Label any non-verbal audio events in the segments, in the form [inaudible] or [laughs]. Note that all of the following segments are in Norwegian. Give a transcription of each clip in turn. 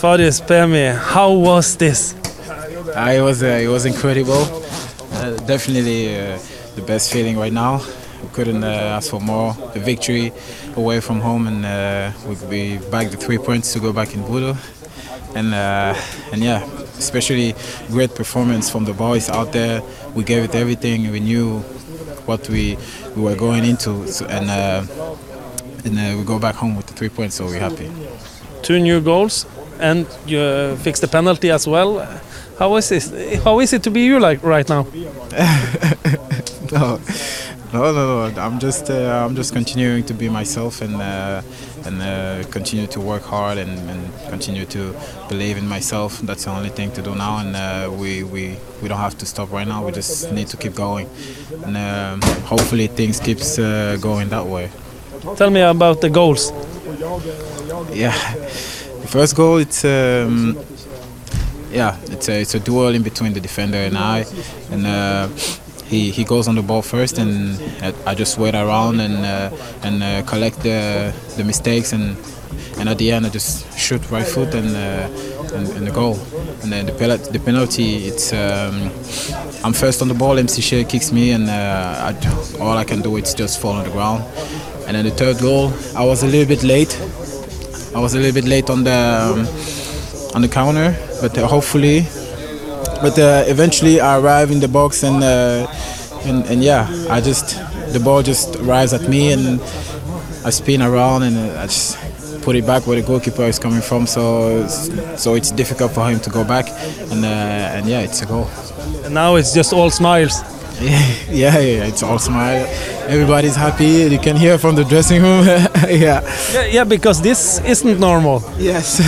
Faris Pemi, how was this? Uh, it was uh, it was incredible. Uh, definitely uh, the best feeling right now. We couldn't uh, ask for more. The victory away from home, and uh, we could be back the three points to go back in Budo. And uh, and yeah, especially great performance from the boys out there. We gave it everything. We knew what we we were going into, so, and uh, and uh, we go back home with the three points. So we're happy. Two new goals, and you uh, fixed the penalty as well. How is this? How is it to be you like right now? [laughs] no, no, no, no. I'm just, uh, I'm just continuing to be myself and uh, and uh, continue to work hard and, and continue to believe in myself. That's the only thing to do now, and uh, we, we we don't have to stop right now. We just need to keep going, and um, hopefully things keeps uh, going that way. Tell me about the goals. Yeah, the first goal, it's. Um, yeah, it's a it's a duel in between the defender and I, and uh, he he goes on the ball first, and I just wait around and uh, and uh, collect the the mistakes, and and at the end I just shoot right foot and uh, and, and the goal, and then the penalty, the penalty it's um, I'm first on the ball, MC Shea kicks me, and uh, I, all I can do is just fall on the ground, and then the third goal I was a little bit late, I was a little bit late on the. Um, on the counter, but uh, hopefully, but uh, eventually I arrive in the box and, uh, and and yeah, I just the ball just arrives at me and I spin around and I just put it back where the goalkeeper is coming from. So so it's difficult for him to go back, and uh, and yeah, it's a goal. And now it's just all smiles. [laughs] yeah, yeah, it's all smile. Everybody's happy. You can hear from the dressing room. [laughs] yeah. yeah. Yeah, because this isn't normal. Yes,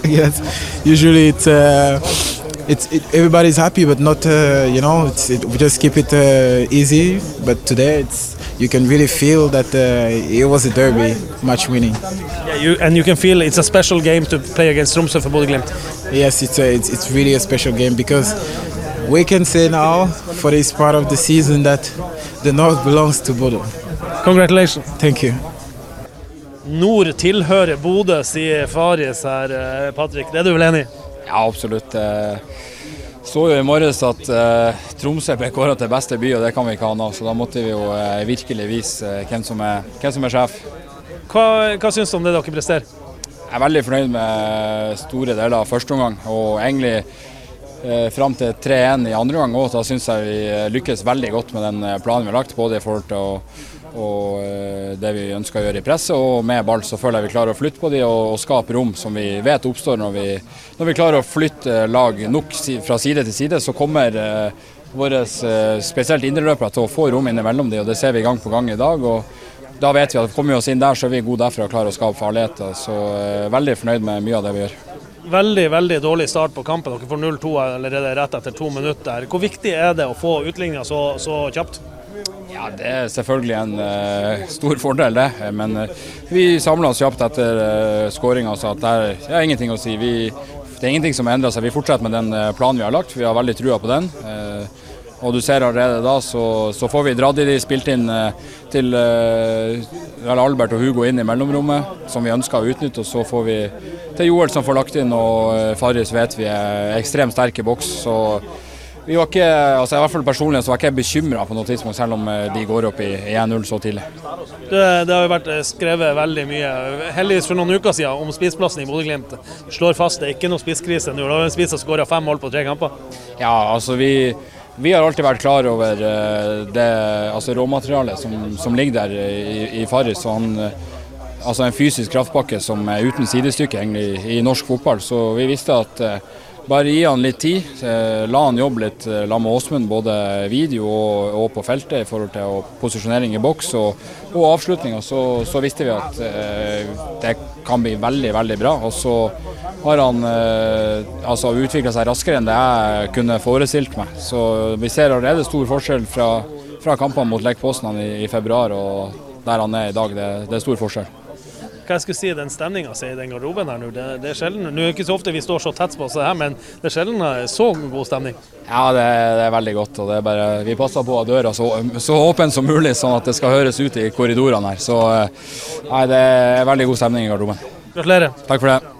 [laughs] yes. Usually it's uh, it's it, everybody's happy, but not uh, you know. It's, it, we just keep it uh, easy. But today it's you can really feel that uh, it was a derby, match winning. Yeah, you and you can feel it's a special game to play against Tromsø for Bodø/Glimt. Yes, it's a, it's it's really a special game because we can say now for this part of the season that the north belongs to Bodø. Congratulations. Thank you. Nord tilhører Bodø, sier Faris her, eh, Patrick. Det er du vel enig i? Ja, absolutt. Jeg så jo i morges at uh, Tromsø ble kåret til beste by, og det kan vi ikke ha nå. Så da måtte vi jo virkelig vise hvem, som er, hvem, som er, sjef. Hva, hva syns du om det dere presterer? Jeg er veldig fornøyd med store deler av første omgang. Og egentlig eh, fram til 3-1 i andre omgang òg, da syns jeg vi lykkes veldig godt med den planen vi har lagt. Både i forhold til å og det vi ønsker å gjøre i presset. Og med ball så føler jeg vi klarer å flytte på de og, og skape rom som vi vet oppstår når vi, når vi klarer å flytte lag nok fra side til side. Så kommer eh, våre eh, spesielt indreløpere til å få rom innimellom de, og det ser vi gang på gang i dag. og Da vet vi at kommer vi oss inn der, så er vi gode derfra og klarer å skape farligheter. Så eh, veldig fornøyd med mye av det vi gjør. Veldig veldig dårlig start på kampen. Dere får 0-2 allerede rett etter to minutter. Hvor viktig er det å få utligninga så, så kjapt? Ja, Det er selvfølgelig en uh, stor fordel, det. Men uh, vi samla oss kjapt etter uh, skåringa, så at det er ingenting å si. Vi, det er ingenting som har endra seg. Vi fortsetter med den planen vi har lagt. Vi har veldig trua på den. Og du ser allerede da, så, så får vi dratt i de spilt inn til Albert og Hugo inn i mellomrommet, som vi ønsker å utnytte. Og så får vi til Joel som får lagt inn, og Farris vet vi er ekstremt sterk i boks. så vi var ikke, altså i hvert fall Personlig så var jeg ikke bekymra på noe tidspunkt, selv om de går opp i 1-0 så tidlig. Det, det, har jo vært skrevet veldig mye, heldigvis for noen uker siden, om spiseplassen i Bodø-Glimt. Slår fast det er ikke noe spisskrise nå. Da har en spiser som skåra fem mål på tre kamper. Ja, altså vi, vi har alltid vært klar over det altså råmaterialet som, som ligger der i, i Farris. altså en fysisk kraftpakke som er uten sidestykke egentlig i norsk fotball. Så vi visste at bare gi han litt tid. Eh, la han jobbe litt eh, la med Åsmund, både video og, og, på feltet i forhold til posisjonering i boks og, og avslutninga, Så, så, visste vi at eh, det kan bli veldig, veldig bra. Og så har han eh, altså utvikla seg raskere enn det jeg kunne forestilt meg. Så vi ser allerede stor forskjell fra, fra kampene mot Lech Poznan i, i, februar og der han er i dag. Det, det er stor forskjell hva jeg skulle si, den stemninga i den garderoben her nå, det, det, er sjelden. Nå er det ikke så ofte vi står så tett på oss her, men det er sjelden så god stemning. Ja, det, det, er veldig godt. og det er bare, Vi passer på ha døra så, så, åpen som mulig, sånn at det skal høres ut i korridorene her. Så nei, det er veldig god stemning i garderoben. Gratulerer. Takk for det.